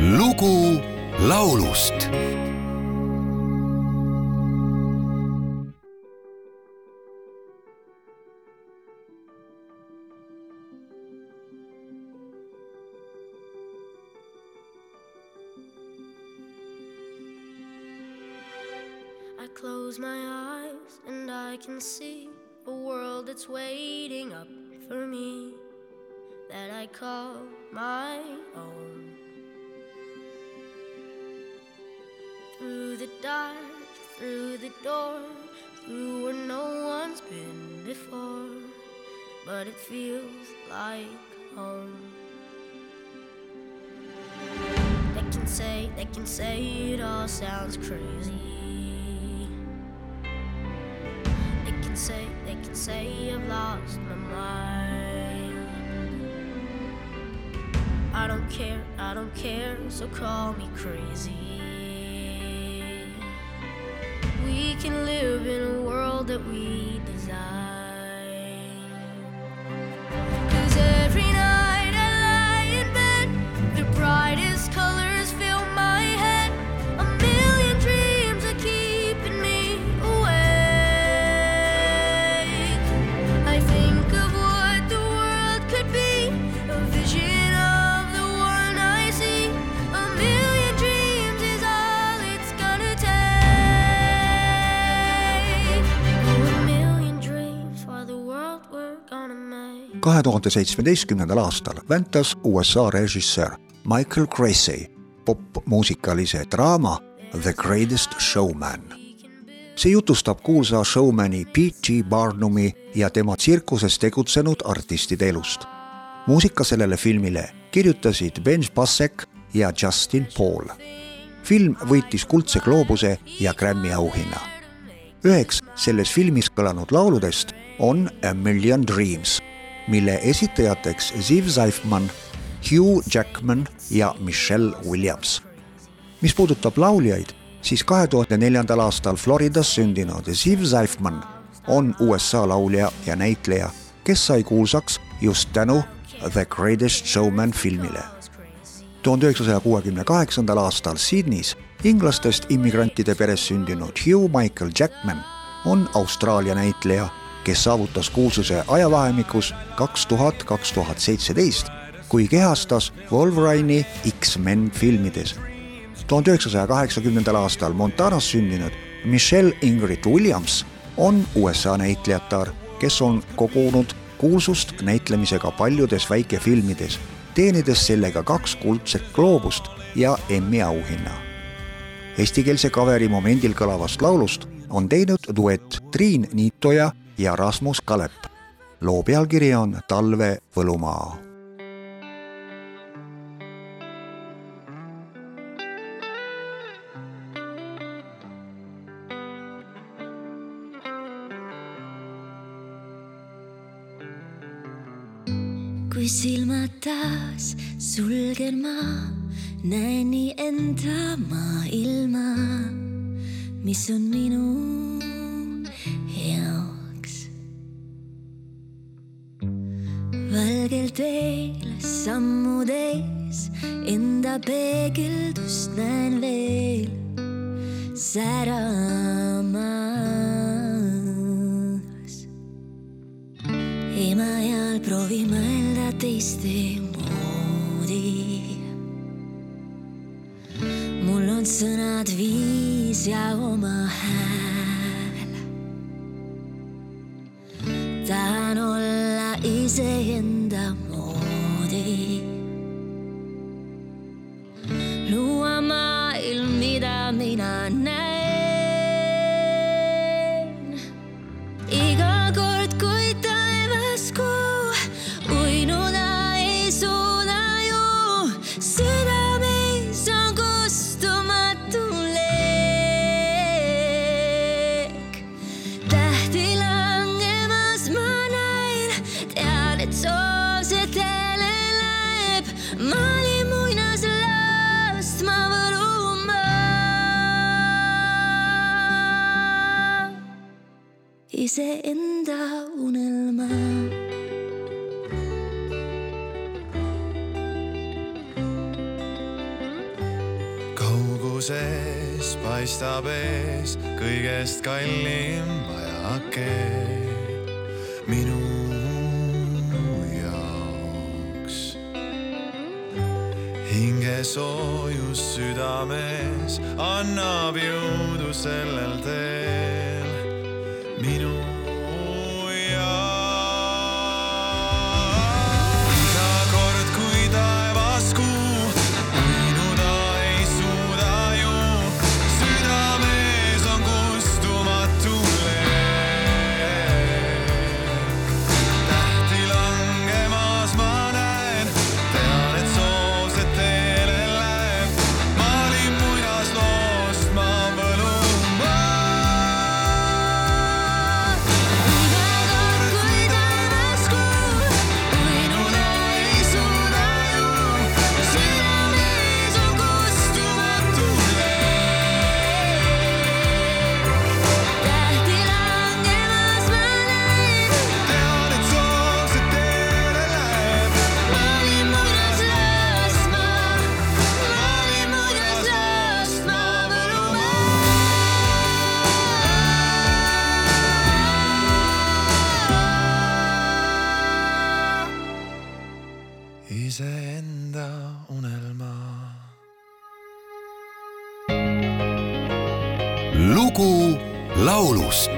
lugu laulust I close my eyes and I can see a world that's waiting up for me that I call my own. Through the dark, through the door, through where no one's been before, but it feels like home. They can say, they can say it all sounds crazy. They can say, they can say I've lost my mind. I don't care, I don't care, so call me crazy. We can live in a world that we design. Kahe tuhande seitsmeteistkümnendal aastal väntas USA režissöör Michael Cressy popmuusikalise draama The Greatest Showman. see jutustab kuulsa showmani P.G. Barnumi ja tema tsirkuses tegutsenud artistide elust. muusika sellele filmile kirjutasid Ben Pasek ja Justin Paul. film võitis Kuldse gloobuse ja Grammy auhinna üheks selles filmis kõlanud lauludest on A Million Dreams, mille esitajateks Ziv Zaifman, Hugh Jackman ja Michelle Williams. mis puudutab lauljaid, siis kahe tuhande neljandal aastal Floridas sündinud Ziv Zaifman on USA laulja ja näitleja, kes sai kuulsaks just tänu The Greatest Showman filmile tuhande üheksasaja kuuekümne kaheksandal aastal Sydneys inglastest immigrantide peres sündinud Hugh Michael Jackman on Austraalia näitleja, kes saavutas kuulsuse ajavahemikus kaks tuhat, kaks tuhat seitseteist, kui kehastas Wolverine'i X-men filmides. tuhande üheksasaja kaheksakümnendal aastal Montanas sündinud Michelle Ingrid Williams on USA näitlejatar, kes on kogunud kuulsust näitlemisega paljudes väikefilmides teenides sellega kaks kuldset gloobust ja Emmy auhinna. Eestikeelse kaveri momendil kõlavast laulust on teinud duett Triin Niitoja ja Rasmus Kalep. loo pealkiri on Talve võlumaa kui silmad taas sulgen ma, näen nii enda maailma, mis on minu valgel teel sammudes enda peegeldust näen veel säramas emajal proovin mõelda teistmoodi. mul on sõnad viis ja oma hääl. tahan olla easy in the morning. iseenda unelma. kauguses paistab ees kõigest kallim majake minu jaoks. hingesoojus südames annab jõudu sellel teel. Me don't iseenda unelma. lugu laulust